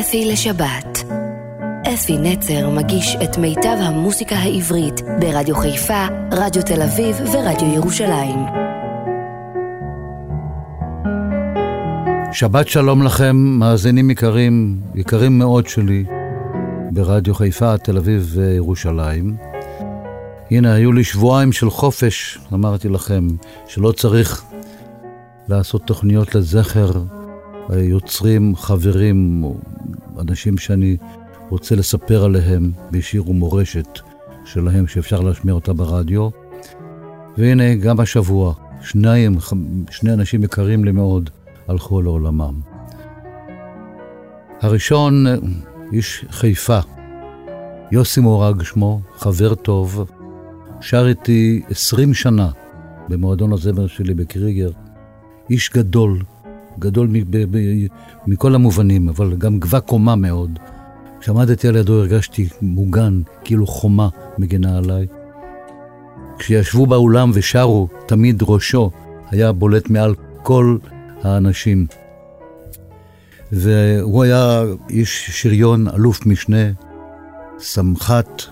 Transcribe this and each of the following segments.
אפי לשבת. אפי נצר מגיש את מיטב המוסיקה העברית ברדיו חיפה, רדיו תל אביב ורדיו ירושלים. שבת שלום לכם, מאזינים יקרים, יקרים מאוד שלי, ברדיו חיפה, תל אביב וירושלים. הנה, היו לי שבועיים של חופש, אמרתי לכם, שלא צריך לעשות תוכניות לזכר יוצרים, חברים, אנשים שאני רוצה לספר עליהם בשיר ומורשת שלהם, שאפשר להשמיע אותה ברדיו. והנה, גם השבוע, שניים, שני אנשים יקרים לי מאוד, הלכו לעולמם. הראשון, איש חיפה, יוסי מורג שמו, חבר טוב, שר איתי עשרים שנה במועדון הזמר שלי בקריגר. איש גדול, גדול מכל המובנים, אבל גם גבה קומה מאוד. כשעמדתי על ידו הרגשתי מוגן, כאילו חומה מגינה עליי. כשישבו באולם ושרו, תמיד ראשו היה בולט מעל כל האנשים. והוא היה איש שריון, אלוף משנה, סמח"ט,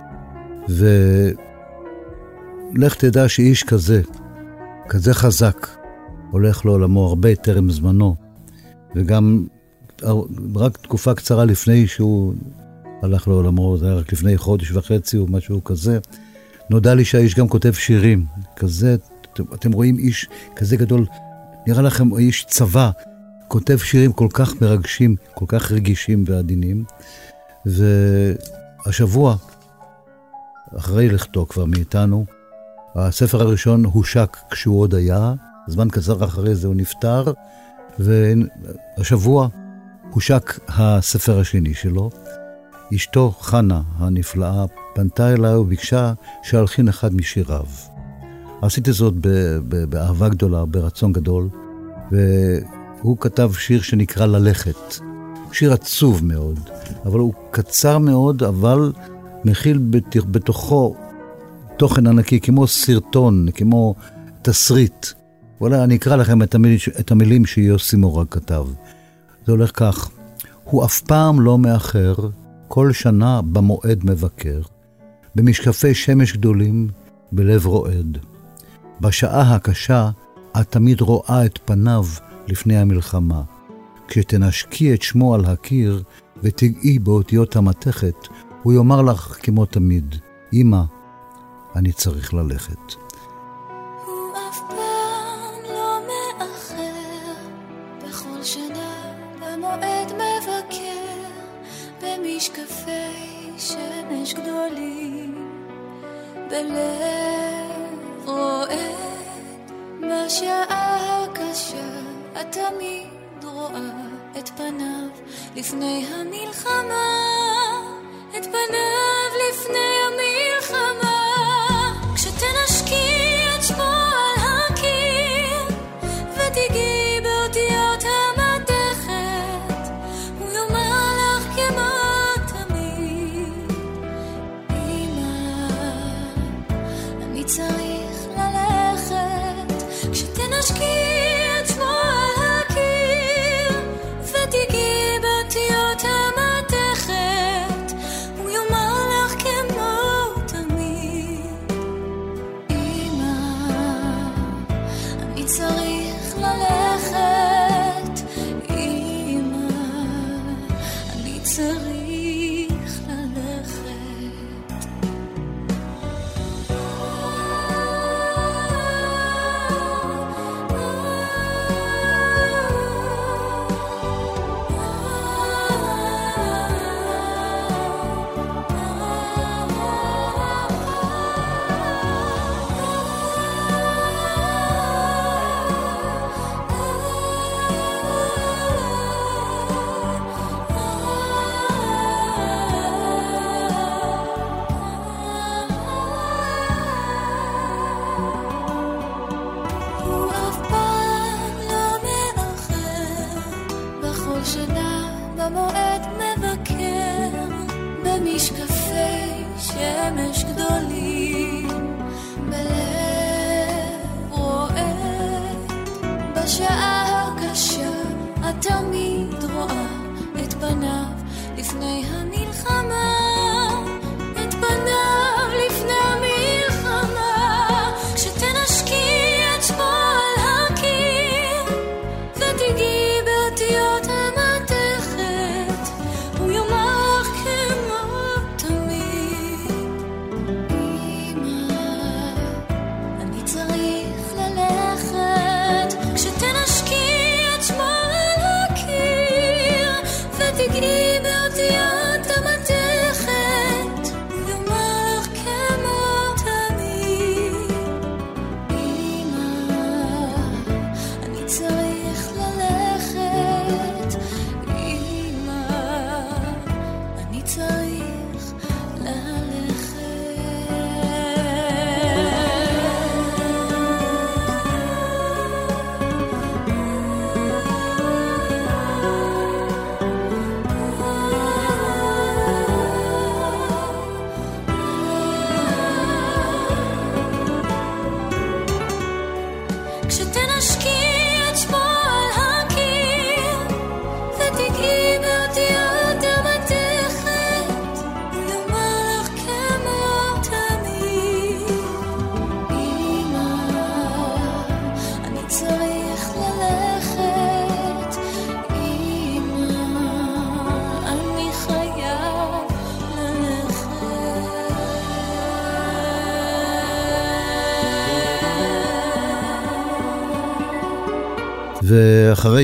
ולך תדע שאיש כזה, כזה חזק, הולך לעולמו הרבה טרם זמנו, וגם רק תקופה קצרה לפני שהוא הלך לעולמו, זה היה רק לפני חודש וחצי או משהו כזה, נודע לי שהאיש גם כותב שירים. כזה, אתם, רואים איש כזה גדול, נראה לכם איש צבא, כותב שירים כל כך מרגשים, כל כך רגישים ועדינים. והשבוע, אחרי לכתו כבר מאיתנו, הספר הראשון הושק כשהוא עוד היה, זמן קצר אחרי זה הוא נפטר, והשבוע הושק הספר השני שלו. אשתו, חנה הנפלאה, פנתה אליי וביקשה שאלחין אחד משיריו. עשיתי זאת באהבה גדולה, ברצון גדול, והוא כתב שיר שנקרא ללכת. שיר עצוב מאוד, אבל הוא קצר מאוד, אבל מכיל בתוכו תוכן ענקי, כמו סרטון, כמו תסריט. אולי אני אקרא לכם את המילים, את המילים שיוסי מורג כתב. זה הולך כך: הוא אף פעם לא מאחר, כל שנה במועד מבקר, במשקפי שמש גדולים, בלב רועד. בשעה הקשה, את תמיד רואה את פניו לפני המלחמה. כשתנשקי את שמו על הקיר ותגעי באותיות המתכת, הוא יאמר לך כמו תמיד, אמא, אני צריך ללכת. בלב רועד, בשעה הקשה את תמיד רואה את פניו לפני המלחמה, את פניו לפני המלחמה,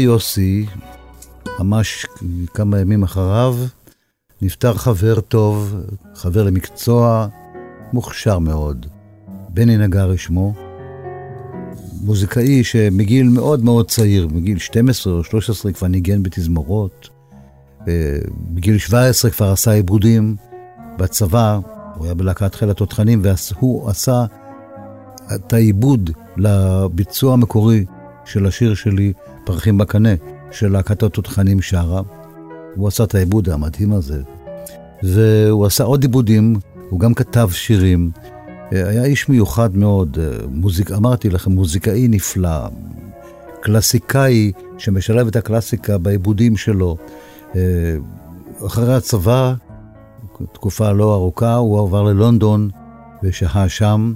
יוסי, ממש כמה ימים אחריו, נפטר חבר טוב, חבר למקצוע, מוכשר מאוד. בני נגרי שמו, מוזיקאי שמגיל מאוד מאוד צעיר, מגיל 12 או 13 כבר ניגן בתזמורות, אה, בגיל 17 כבר עשה עיבודים בצבא, הוא היה בלהקת חיל התותחנים, והוא עשה את העיבוד לביצוע המקורי של השיר שלי, פרחים בקנה, של להקת התותחנים שרה. הוא עשה את העיבוד המדהים הזה. והוא עשה עוד עיבודים, הוא גם כתב שירים. היה איש מיוחד מאוד, מוזיק, אמרתי לכם, מוזיקאי נפלא, קלאסיקאי שמשלב את הקלאסיקה בעיבודים שלו. אחרי הצבא, תקופה לא ארוכה, הוא עבר ללונדון ושהה שם,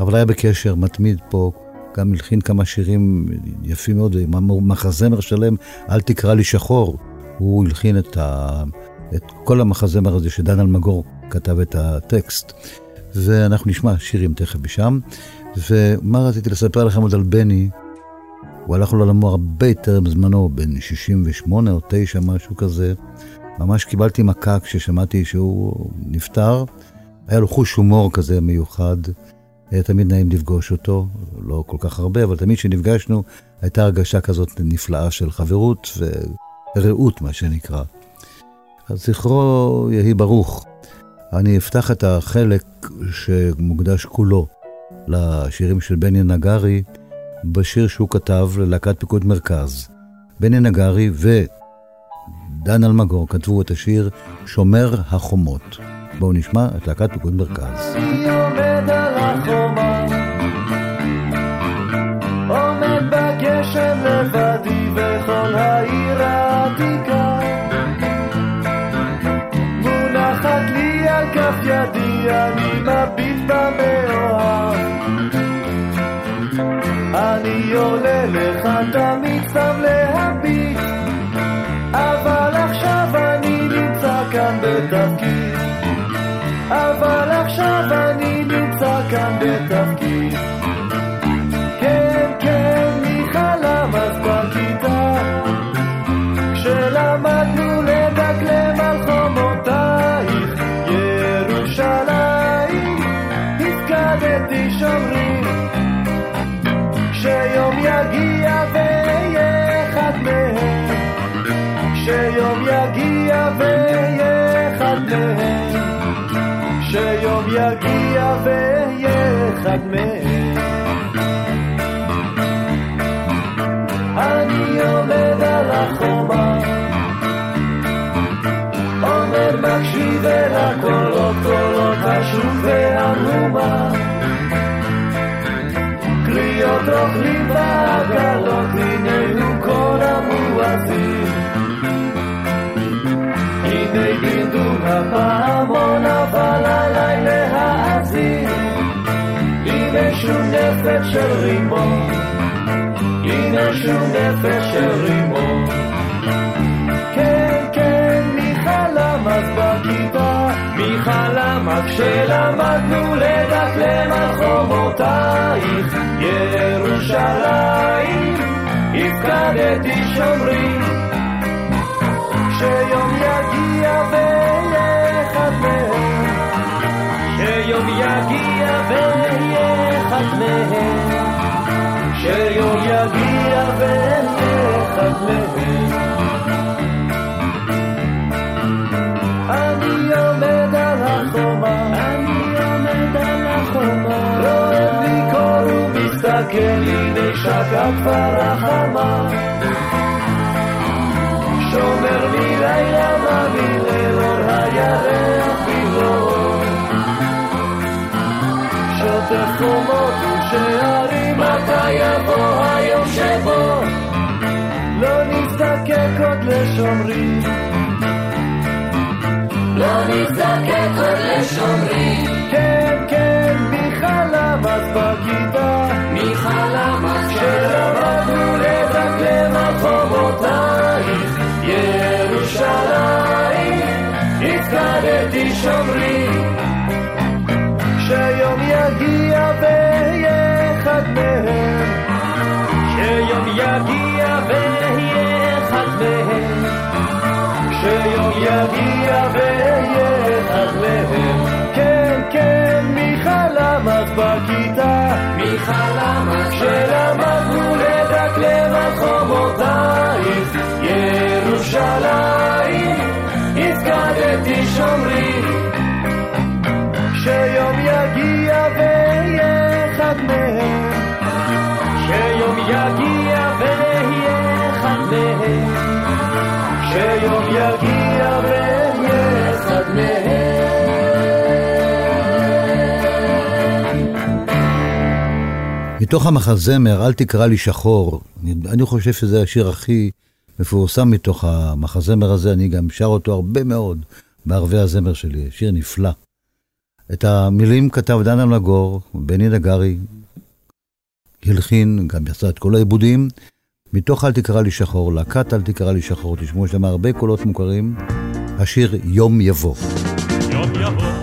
אבל היה בקשר מתמיד פה, גם הלחין כמה שירים יפים מאוד, מחזמר שלם, אל תקרא לי שחור. הוא הלחין את, ה... את כל המחזמר הזה שדן אלמגור כתב את הטקסט. ואנחנו נשמע שירים תכף משם. ומה רציתי לספר לכם עוד על בני? הוא הלך לעולמו הרבה יותר בזמנו, בן 68 או 9, משהו כזה. ממש קיבלתי מכה כששמעתי שהוא נפטר. היה לו חוש הומור כזה מיוחד. היה תמיד נעים לפגוש אותו, לא כל כך הרבה, אבל תמיד כשנפגשנו הייתה הרגשה כזאת נפלאה של חברות ורעות, מה שנקרא. אז זכרו יהי ברוך. אני אפתח את החלק שמוקדש כולו לשירים של בני נגרי, בשיר שהוא כתב ללהקת פיקוד מרכז. בני נגרי ודן אלמגור כתבו את השיר שומר החומות. בואו נשמע את להקת פיקוד מרכז. אני עומד על החומה, עומד בגשם לבדי וכל העיר העתיקה. מונחת לי על כף ידי, אני מביט במאוהב. אני עולה לך תמיד סתם להביט, אבל עכשיו אני נמצא כאן בתפקיד. אבל עכשיו אני נמצא כאן בתפקיד. יגיע ואהיה אחד מהם. אני עומד על החומה, עומד מקשיב אל הקולות, קולות השוק והמהומה. קריאות רוכלים ועגלות, הנה הוא כל המואזין. הנה דינדון הפעמון אבל להאזין הנה שום נפש של רימון. הנה שום נפש של רימון. כן כן מי חלם אז בכיתה מי חלם אז כשלמדנו לדקלם על חומותייך ירושלים הפקדתי שומרים. שיום יגיע ואהיה אחד מהם, שיום יגיע ואהיה אחד מהם. אני עומד על החומה, אני עומד על החומה, רועד לי קור ומסתכל, הנה שקעה כבר החמה. שוטף חומות ושערים, מתי יבוא היום שבו לא נזדקק עוד לשומרים. לא נזדקק עוד לשומרים. כן, כן, מי חלם אז בכיתה? מי חלם אז כשלמדנו לדקלם על חומותייך? ירושלים, הפקדתי שומרים. שיום יגיע בכיתה? מי חלם אז כשלמדנו לדקלם על חומותייך, ירושלים, הפקדתי שומרי. מתוך המחזמר, אל תקרא לי שחור, אני, אני חושב שזה השיר הכי מפורסם מתוך המחזמר הזה, אני גם שר אותו הרבה מאוד בערבי הזמר שלי, שיר נפלא. את המילים כתב דן אלמגור, בני נגרי, הלחין, גם יצא את כל העיבודים. מתוך אל תקרא לי שחור, להקת אל תקרא לי שחור, תשמעו, להם הרבה קולות מוכרים. השיר יום יבוא. יום יבוא,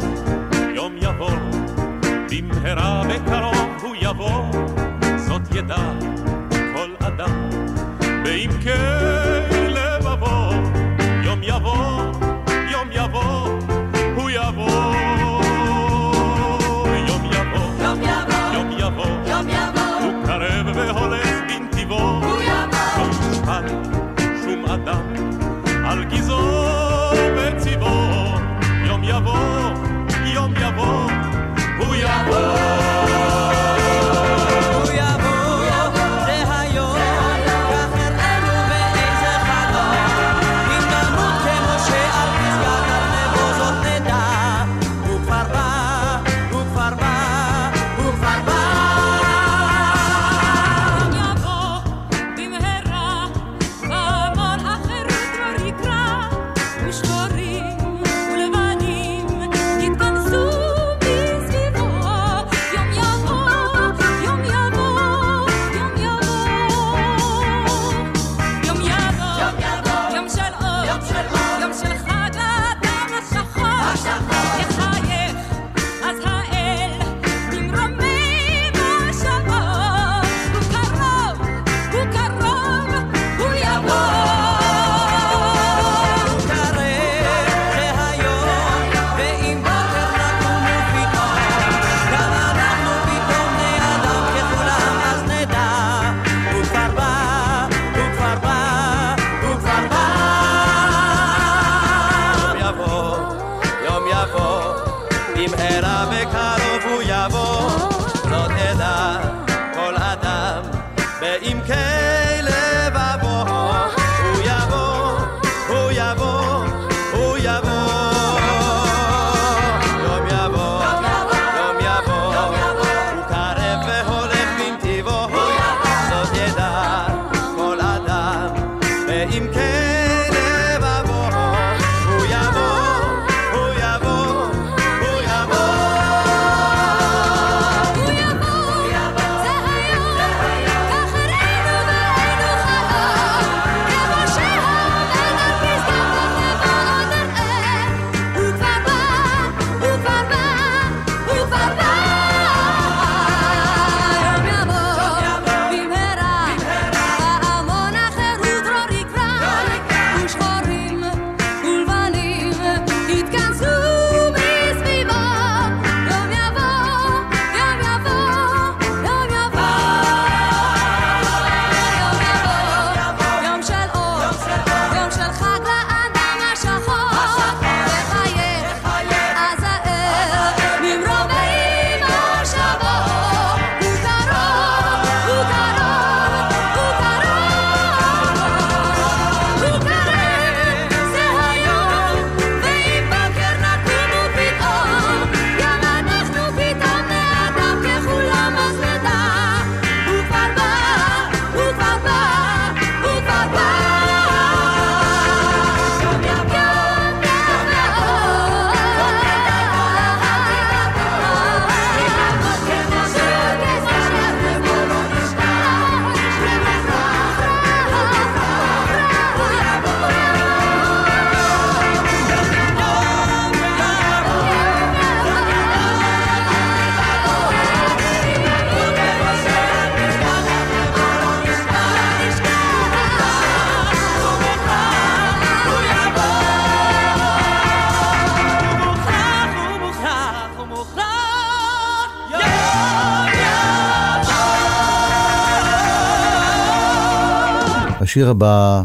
השיר הבא,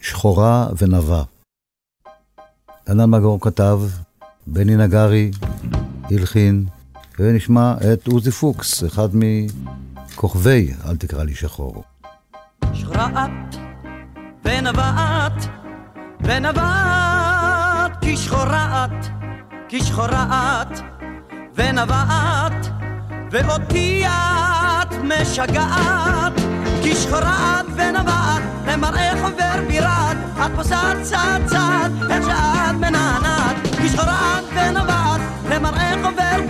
שחורה ונבה. דנן מגור כתב, בני נגרי הלחין, ונשמע את עוזי פוקס, אחד מכוכבי אל תקרא לי שחור. שחורה את ונבעת ונבעת כי שחורה את כי שחורה את ונבעת ואותי את משגעת כי שחורה את למראה חובר את פוסעת צעד צעד איך שאת מנענעת. כי שחורה את למראה חובר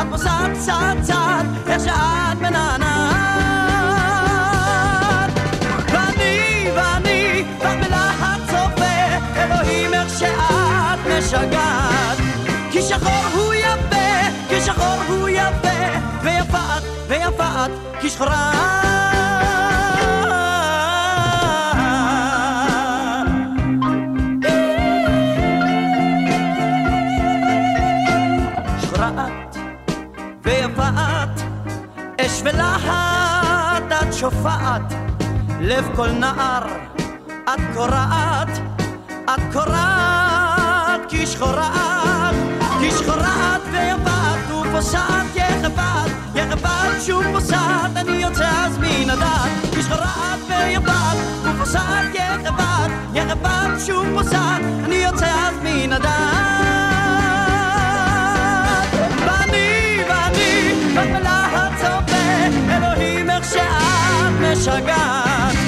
את פוסעת צעד צעד איך שאת מנענעת. ואני ואני צופה אלוהים איך שאת משגעת. כי הוא יפה כי הוא יפה ויפה את ויפה את לב כל נער את קורעת את קורעת כי שחורה את כי שחורה את ויפה את ופוסעת יחפת יחפת שוב פוסעת אני יוצא אז מן הדעת. כי שחורה את ויפה את ופוסעת יחפת יחפת שוב פוסעת אני יוצא אז מן הדעת. ואני ואני בלהט צופה אלוהים איך שאת משגעת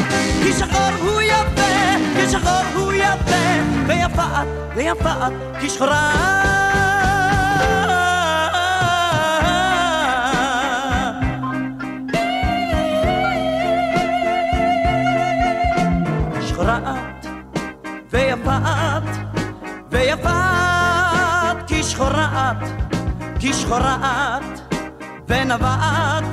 שחור הוא יפה ויפה את ויפה את כי שחורה את ויפה את ויפה את כי שחורה את כי שחורה את ונבעת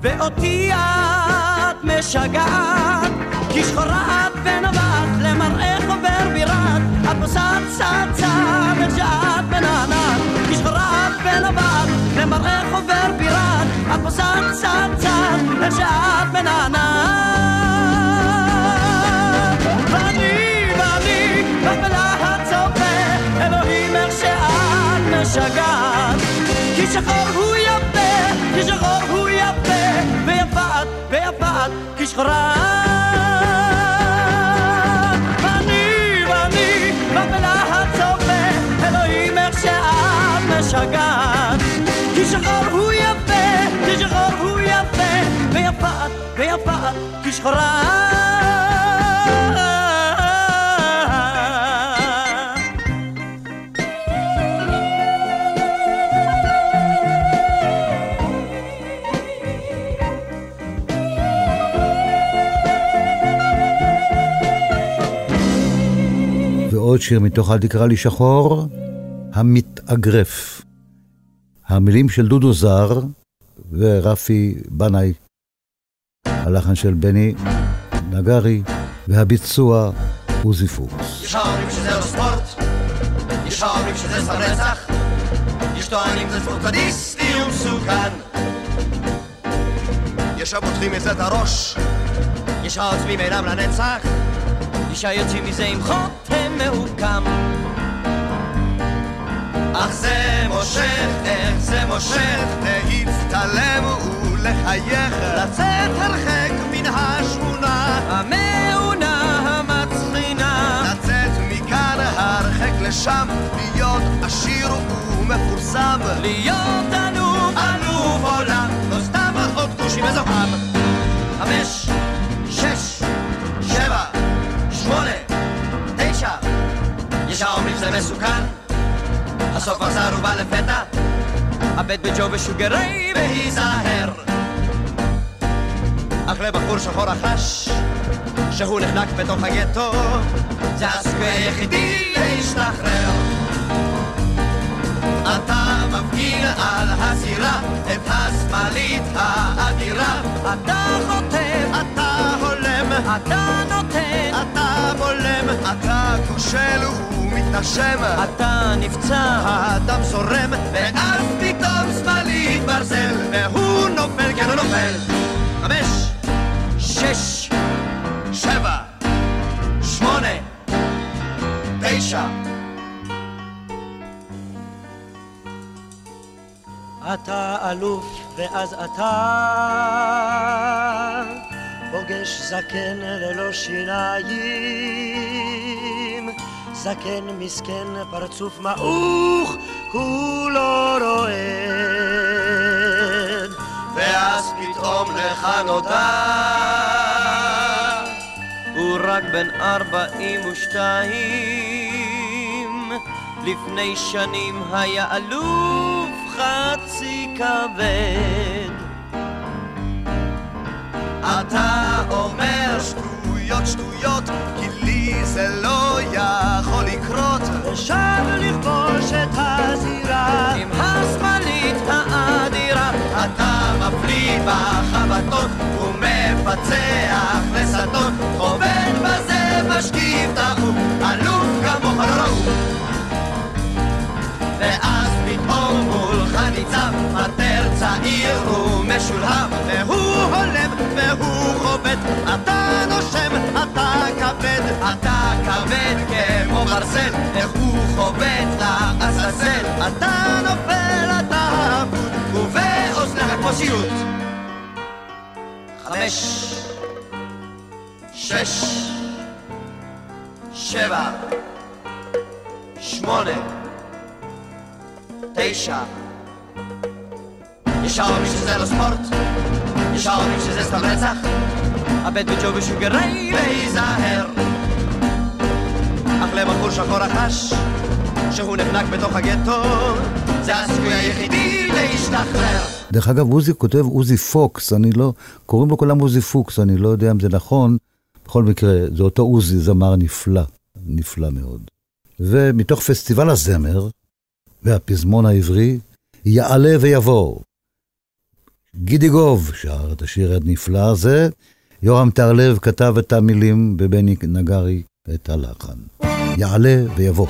ואותי את משגעת. כי שחורה את ונבעת פוסעת צעד צעד איך שאת מנענעת כי שחורה את ונבעת למראה חובר בירת את פוסעת צעד צעד איך שאת מנענעת ואני ואני רק בלהט צופה אלוהים איך שאת משגעת. כי שחור הוא יפה כי שחור הוא יפה ויפה את ויפה את כי משגעת כי שחור הוא יפה כי שחור הוא יפה ויפה את ויפה את כי שחורה ועוד שיר מתוך אל תקרא לי שחור, המתאגרף. המילים של דודו זר ורפי בנאי, הלחן של בני נגרי, והביצוע עוזי פוקס. יש האומרים שזה לא ספורט, יש האומרים שזה סתם רצח, יש טוענים זה ספורט סדיסטי ומסוכן. יש הפותחים מזה את הראש, יש העוצמים עינם לנצח, יש היוצאים מזה עם חותם מהוקם אך זה מושך, איך זה מושך, להצטלם ולחייך, לצאת הרחק מן השכונה, המעונה המצחינה. לצאת מכאן הרחק לשם, להיות עשיר ומפורסם, להיות ענוג אלוף עולם, לא סתם עוד כושי מזוהם. חמש, שש, שבע, שמונה, תשע, יש האומרים זה מסוכן, הסוף חזר ובא לפתע, הבט בג'ו ושוגרי והיזהר. אך לבחור שחור החש, שהוא נחנק בתוך הגטו, זה הסיכוי היחידי להשתחרר. אתה מפגין על הסירה את השמאלית האדירה, אתה חוטף, אתה הולם, אתה נותן, אתה בולם, אתה כושל ומתנשם, אתה נפצע, האדם זורם, ואז פתאום שמאלי ברזל, והוא נופל, כן הוא נופל. חמש, שש, שבע, שמונה, תשע. אתה אלוף ואז אתה פוגש זקן ללא שיניים. זקן מסכן פרצוף מעוך כולו רועד. ואז פתאום לך נודע הוא רק בן ארבעים ושתיים. לפני שנים היה אלוף חצי כבד אתה אומר שטויות שטויות כי לי זה לא יכול לקרות. ושב לכבוש את הזירה עם השמאלית האדירה. אתה מפליא בחבטות ומפצח לסטות עובד בזה משכיב דחוף אלוף כמוך לא ראו. ואז פתאום מולך ניצב מטר צעיר ומשולהב והוא הולם והוא חובט. אתה נושם אתה כבד אתה כבד כמו ברזל איך הוא חובט לעזאזל. אתה נופל אתה אבוד ובאוזניך כמו סיוט חמש שש שבע שמונה תשע יש האומרים שזה לא ספורט יש האומרים שזה סתם רצח הבט בג'ו ושוגרי להיזהר אך לבחור שחור החש שהוא נחנק בתוך הגטו זה הסיכוי היחידי להשתחרר דרך אגב, עוזי כותב עוזי פוקס, אני לא, קוראים לו כולם עוזי פוקס, אני לא יודע אם זה נכון. בכל מקרה, זה אותו עוזי, זמר נפלא, נפלא מאוד. ומתוך פסטיבל הזמר והפזמון העברי, יעלה ויבוא. גידי גוב שר את השיר הנפלא הזה, יורם טרלב כתב את המילים ובני נגרי את הלחן. יעלה ויבוא.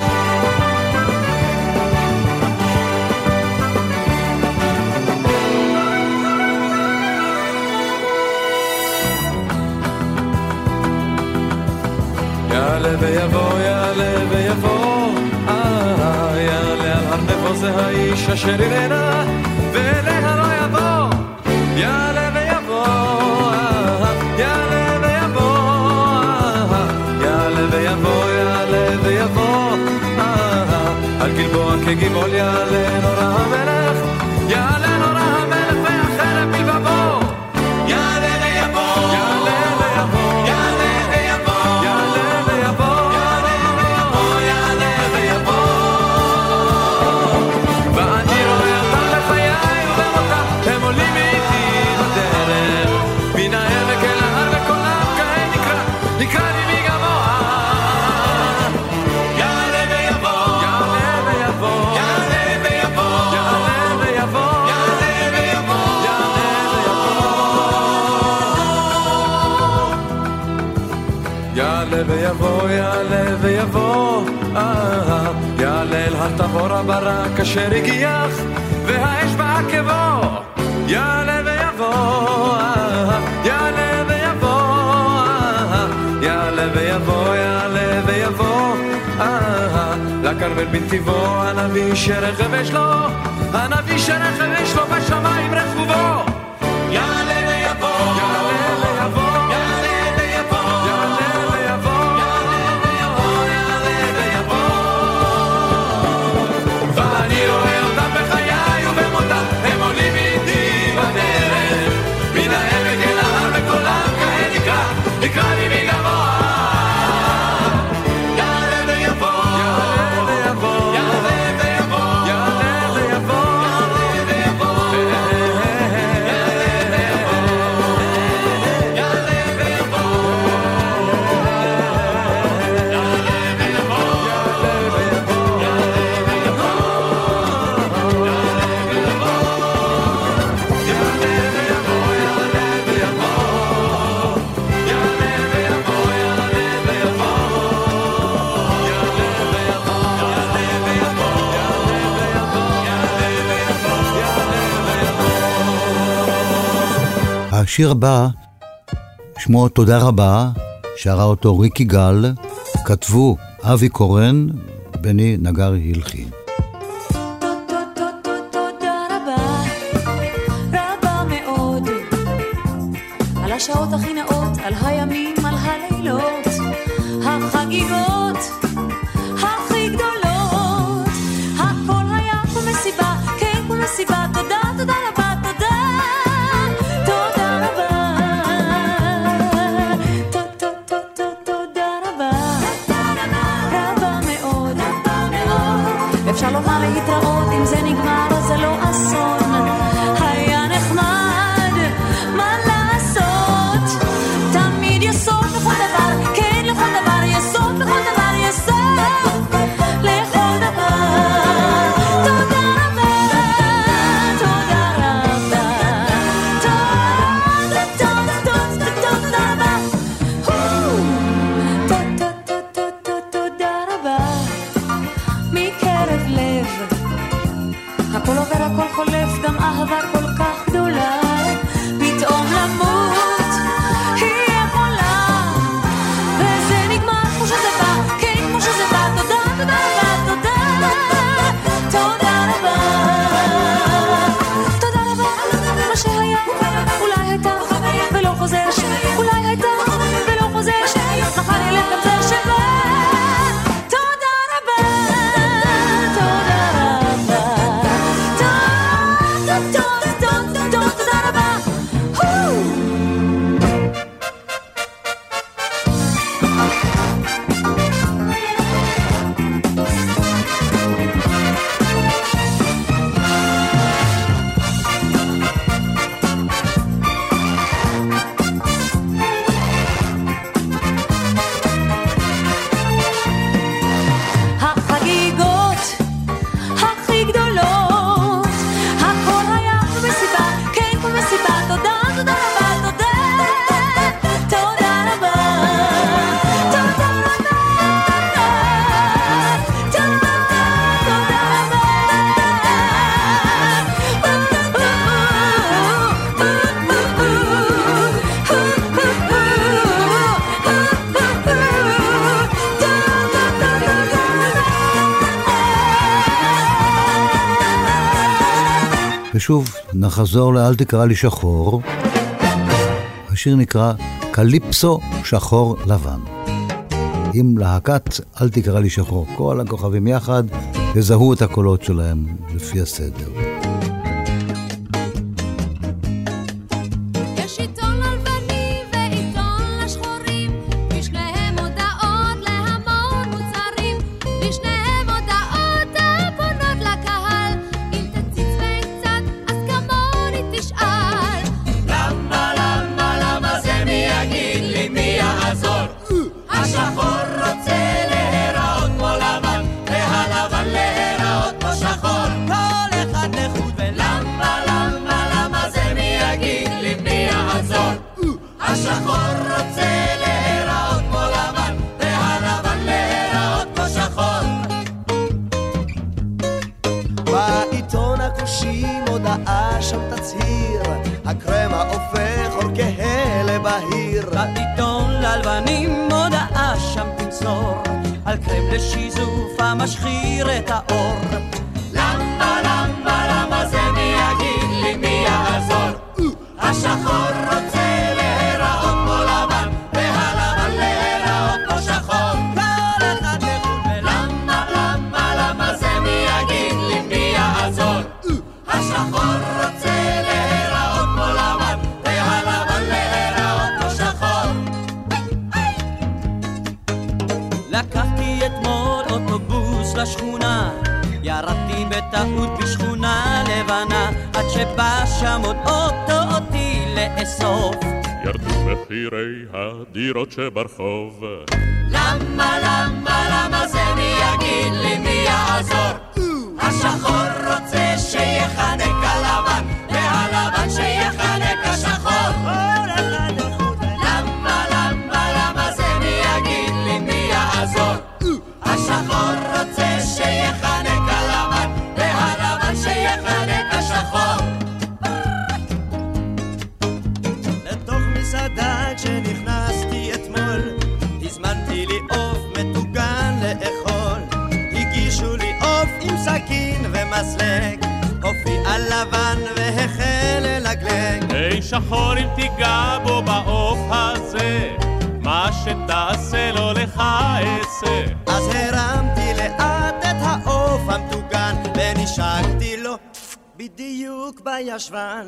יעלה ויבוא, יעלה ויבוא, אה, יעלה על הר נבו זה האיש אשר יבוא. יעלה ויבוא, יעלה ויבוא, יעלה ויבוא, יעלה ויבוא, על גלבוע כגבעול יעלה נורא הר תבור הברק אשר הגיח, והאש בעקבו. יעלה ויבוא, יעלה ויבוא, יעלה ויבוא, יעלה ויבוא, לכרמל בנתיבו, הנביא שרכב יש לו, הנביא שרכב יש לו בשמיים רכובו. יעלה השיר הבא, שמו תודה רבה, שרה אותו ריקי גל, כתבו אבי קורן, בני נגר הלחין. I ושוב, נחזור ל"אל תקרא לי שחור". השיר נקרא קליפסו שחור לבן. עם להקת "אל תקרא לי שחור". כל הכוכבים יחד יזהו את הקולות שלהם לפי הסדר. מחירי הדירות שברחוב. למה, למה, למה זה מי יגיד לי מי יעזור? השחור שחור אם תיגע בו בעוף הזה, מה שתעשה לו לך אעשה. אז הרמתי לאט את העוף המטוגן, ונשקתי לו בדיוק בישבן.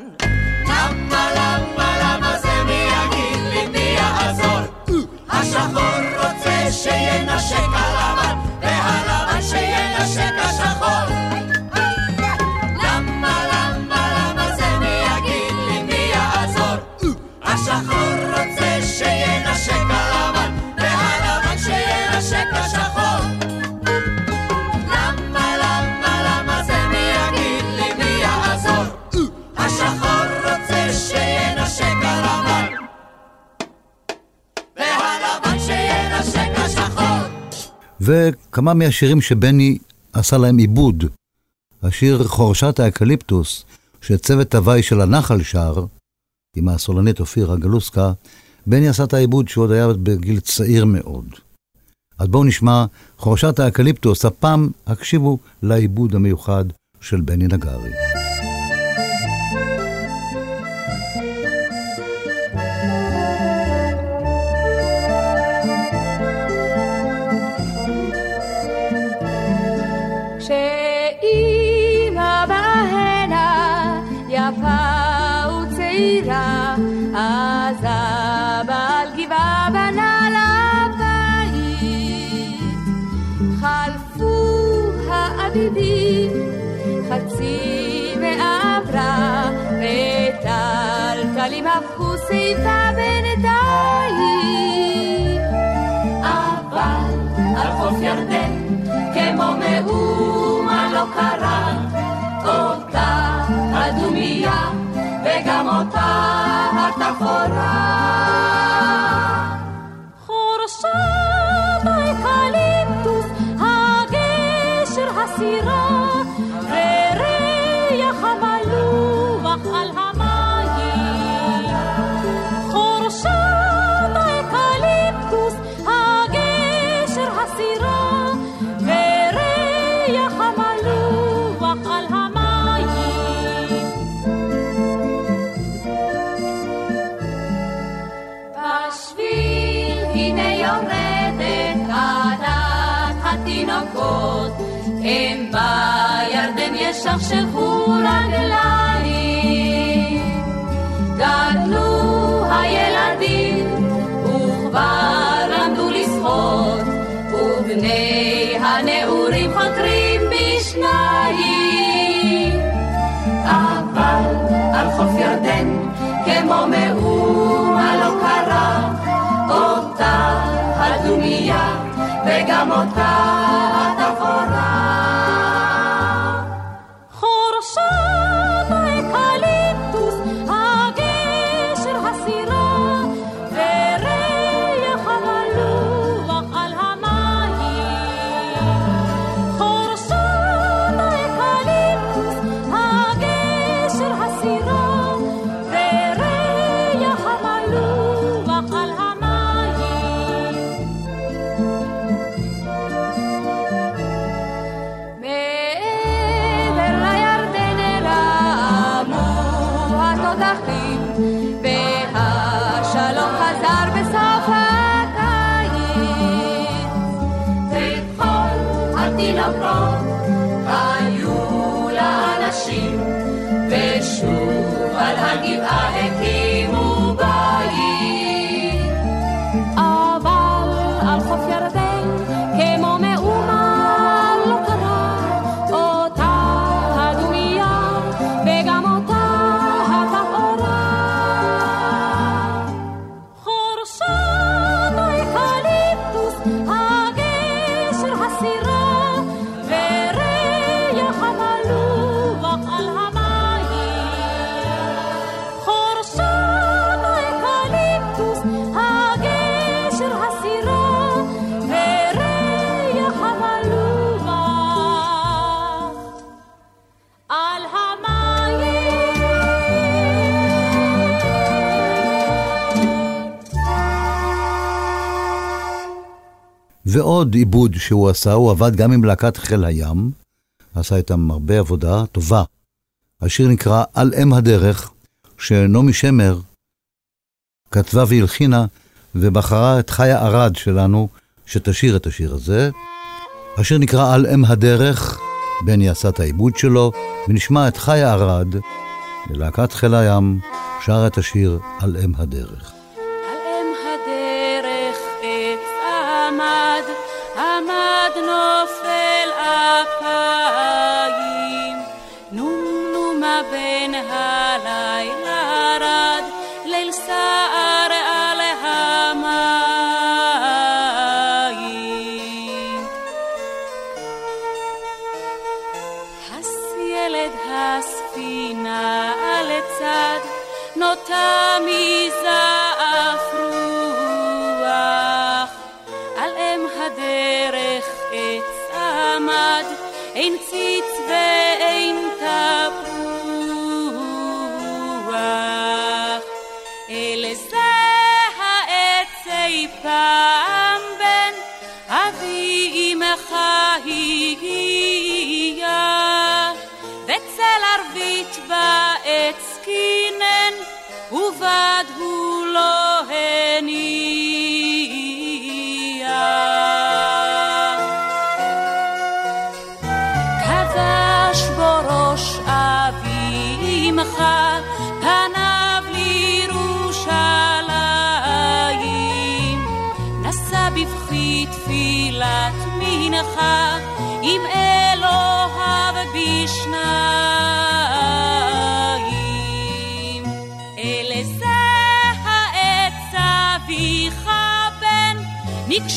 למה, למה, למה זה מי יגיד לי מי יעזור? השחור רוצה שינשק הלבן, והלבן שינשק השחור. וכמה מהשירים שבני עשה להם עיבוד. השיר חורשת האקליפטוס, שצוות הווי של הנחל שר, עם הסולנית אופירה גלוסקה, בני עשה את העיבוד שהוא עוד היה בגיל צעיר מאוד. אז בואו נשמע חורשת האקליפטוס, הפעם הקשיבו לעיבוד המיוחד של בני נגרי. האביבים, חצי ועברה, וטלטלים הפכו שיפה בינתיים. אבל על חוף ירדן, כמו מאומה לא קרה, אותה הדומייה וגם אותה התפאורה. הם בירדן ישכשכו רגליים. גדלו הילדים וכבר למדו לשחות, ובני הנעורים חותרים בשניים. אבל על חוף ירדן, כמו מאומה לא קרה, אותה הדומייה וגם אותה ושוב על הגבעה ועוד עיבוד שהוא עשה, הוא עבד גם עם להקת חיל הים, עשה איתם הרבה עבודה טובה. השיר נקרא "על אם הדרך", שנעמי שמר כתבה והלחינה, ובחרה את חיה ארד שלנו, שתשיר את השיר הזה. השיר נקרא "על אם הדרך", בני עשה את העיבוד שלו, ונשמע את חיה ארד, ללהקת חיל הים, שר את השיר "על אם הדרך". עמד נופל אפיים. נומנומה בין הלילה רד, ליל סער על המים. הס ילד הספינה לצד, נוטה מזעף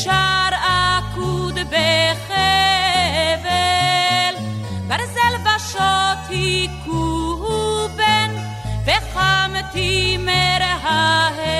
נקשר עקוד בחבל, ברזל ושוט היכו בן, וחם תימר ההבל.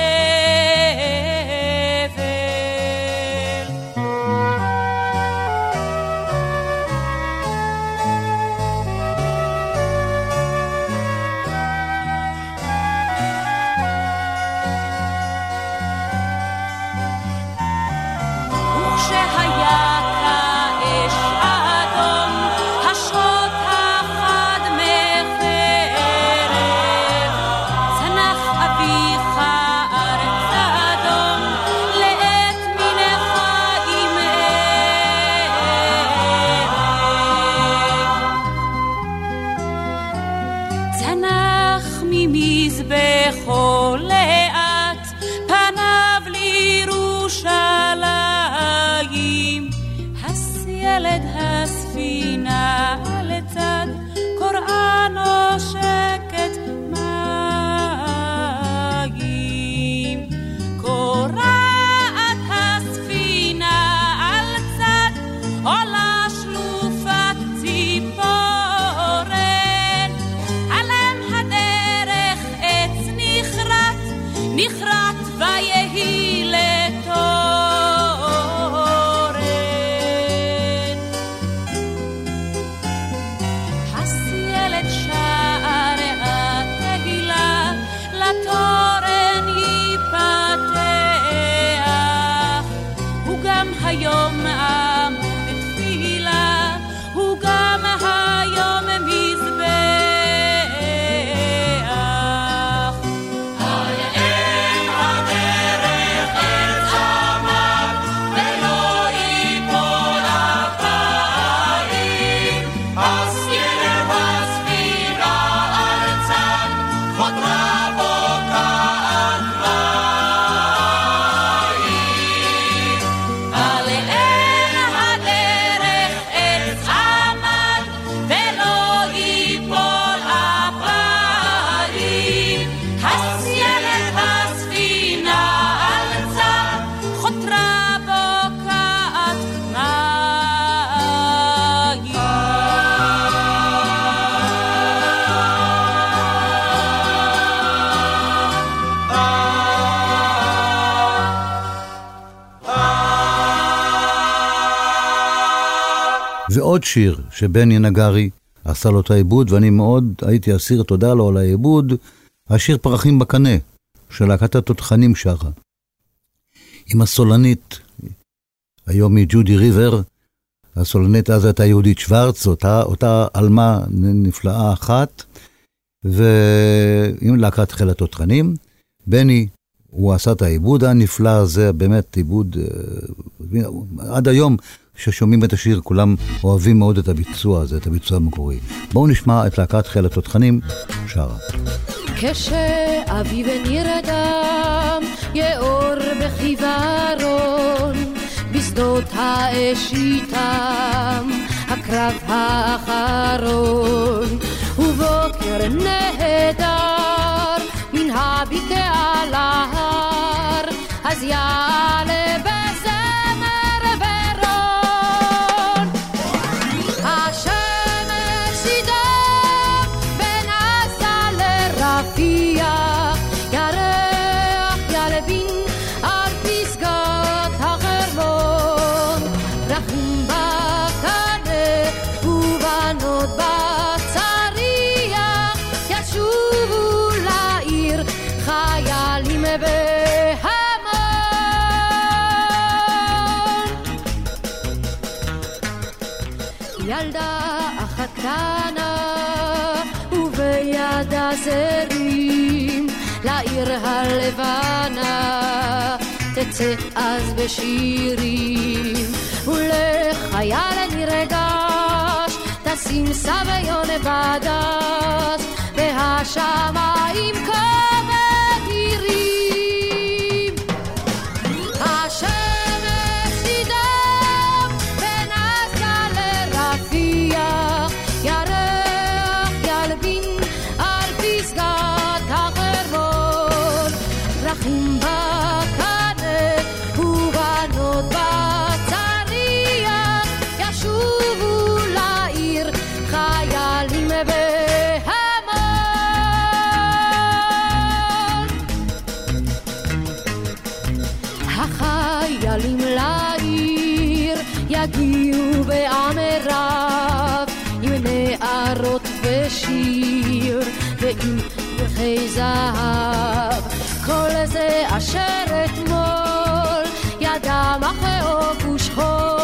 ועוד שיר שבני נגרי עשה לו את העיבוד, ואני מאוד הייתי אסיר תודה לו על העיבוד, השיר פרחים בקנה, של להקת התותחנים שרה. עם הסולנית, היום היא ג'ודי ריבר, הסולנית אז הייתה יהודית שוורץ, אותה, אותה עלמה נפלאה אחת, ועם להקת חיל התותחנים. בני, הוא עשה את העיבוד הנפלא הזה, באמת עיבוד, אה, עד היום כששומעים את השיר כולם אוהבים מאוד את הביצוע הזה, את הביצוע המקורי. בואו נשמע את להקת חיל התותחנים שרה. כשאביב נרדם, יאור בחיוורון, בשדות האש איתם, הקרב האחרון, ובוקר נהדר, מן הבקעה להר, אז יעלה תצא אז בשירים. ולחייל נרגש תשים סביון בדש והשמיים כבד זהב. כל זה אשר אתמול ידע מכאוב ושכול לא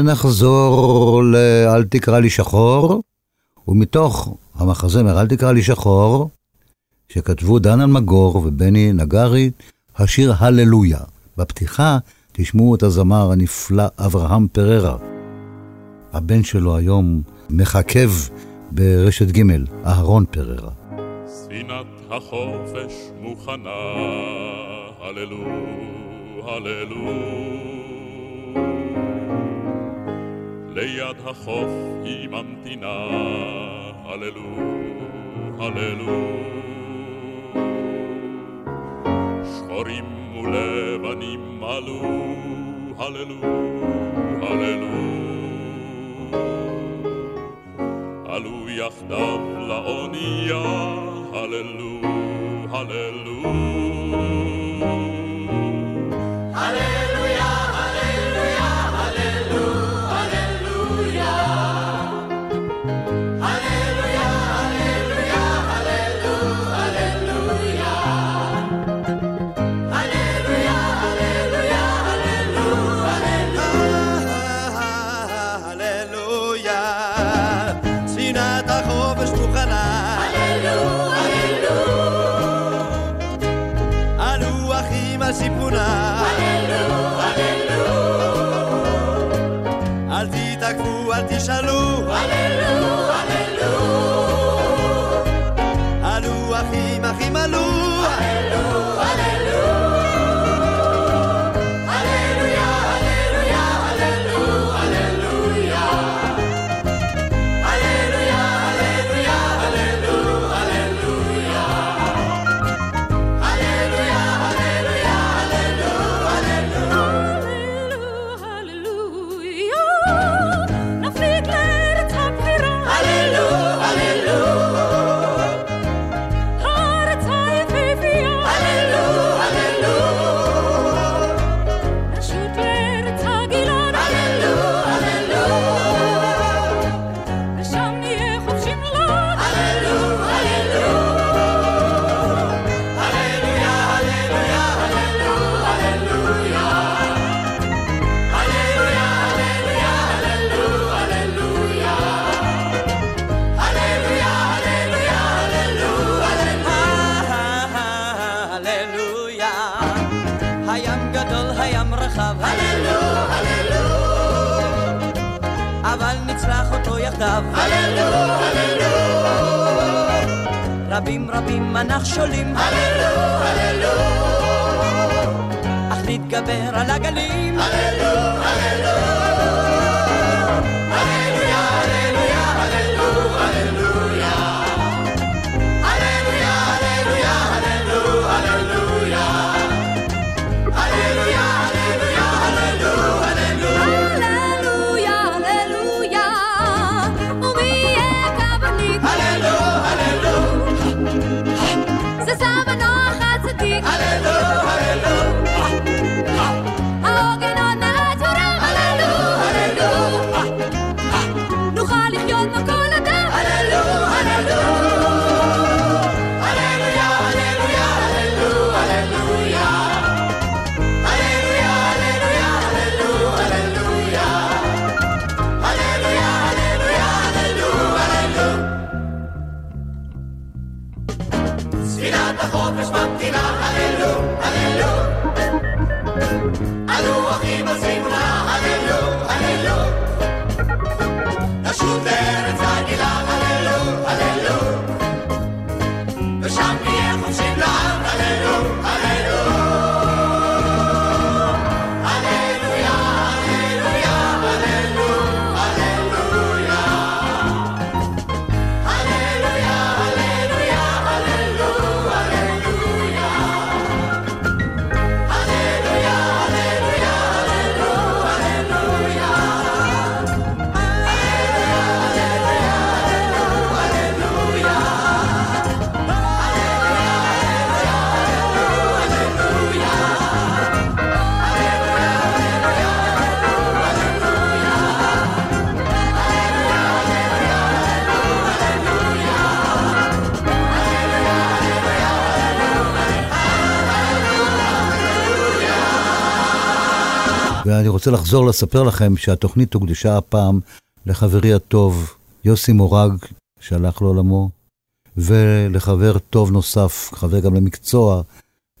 ונחזור ל"אל תקרא לי שחור", ומתוך המחזמר "אל תקרא לי שחור", שכתבו דן אלמגור ובני נגרי, השיר הללויה. בפתיחה תשמעו את הזמר הנפלא אברהם פררה. הבן שלו היום מככב ברשת ג', אהרון פררה. ספינת החופש מוכנה, הללו, הללו. ליד החוף היא ממתינה, הללו, הללו. שחורים ולבנים עלו, הללו, הללו. עלו יחדיו לאונייה, הללו, הללו. ידיו. הללו, הללו. רבים רבים הנחשולים. הללו, הללו. אך נתגבר על הגלים. הללו. Aleluya. רוצה לחזור לספר לכם שהתוכנית הוקדשה הפעם לחברי הטוב יוסי מורג, שהלך לעולמו, ולחבר טוב נוסף, חבר גם למקצוע,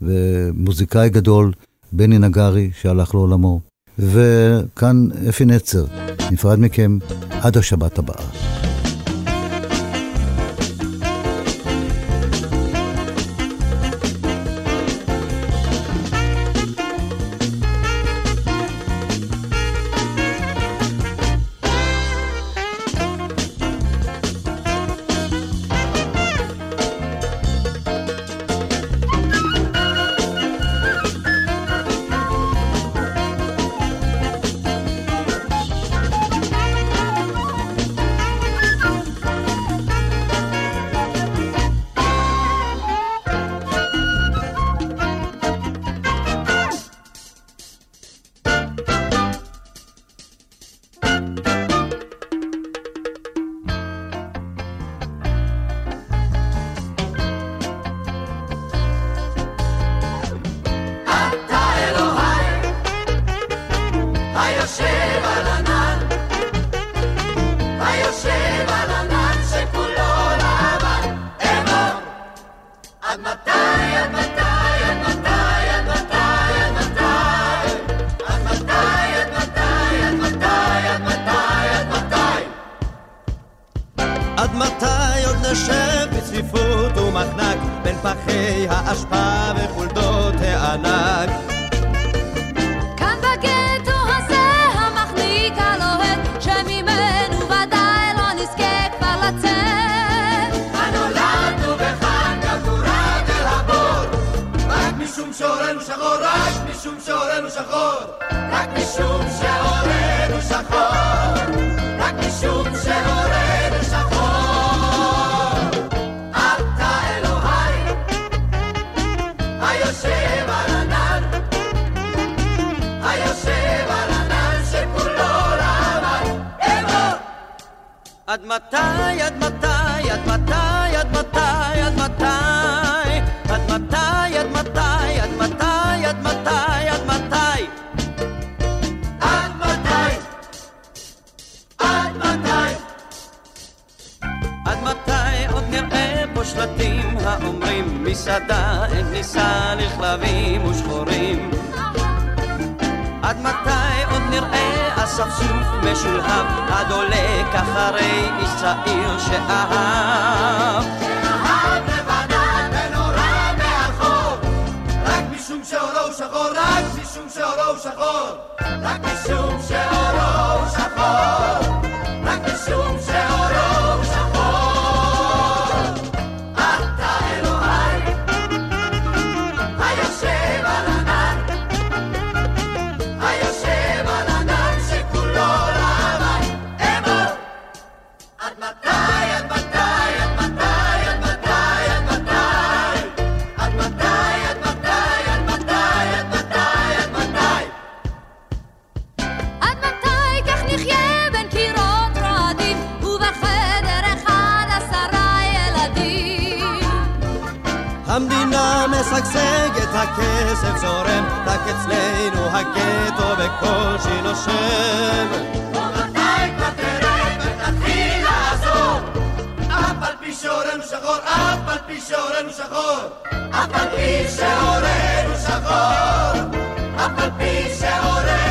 ומוזיקאי גדול, בני נגרי, שהלך לעולמו. וכאן אפי נצר, נפרד מכם עד השבת הבאה. פחי האשפה וחולדות הענק? כאן בגטו הזה המחניק הלוהט שממנו ודאי לא נזכה כבר לצאת הנולדנו וכאן גבורה אל הבור רק משום שאורנו שחור, רק משום שאורנו שחור רק משום שאורנו שחור רק משום שאורנו עד מתי, עד מתי, עד מתי, עד מתי, עד מתי? עד מתי, עד מתי, עד מתי, עד מתי, עד מתי? עד מתי? עד מתי? עד מתי עוד נראה פה שלטים האומרים מסעדה אין כניסה לכלבים ושחורים? עד מתי עוד נראה אספסוף משולהב הדולק אחרי איש צעיר שאהב? אהב לבנה ונורא מאחור. רק משום שאורו הוא שחור, רק משום שאורו הוא שחור. רק משום שאורו הוא שחור. רק משום שאורו הכסף זורם, רק אצלנו הגטו בקושי נושם. ומתי כבר תרד ותתחיל לעזור? אף על פי שאורנו שחור, אף על פי שאורנו שחור, אף על פי שאורנו שחור, אף על פי שאורנו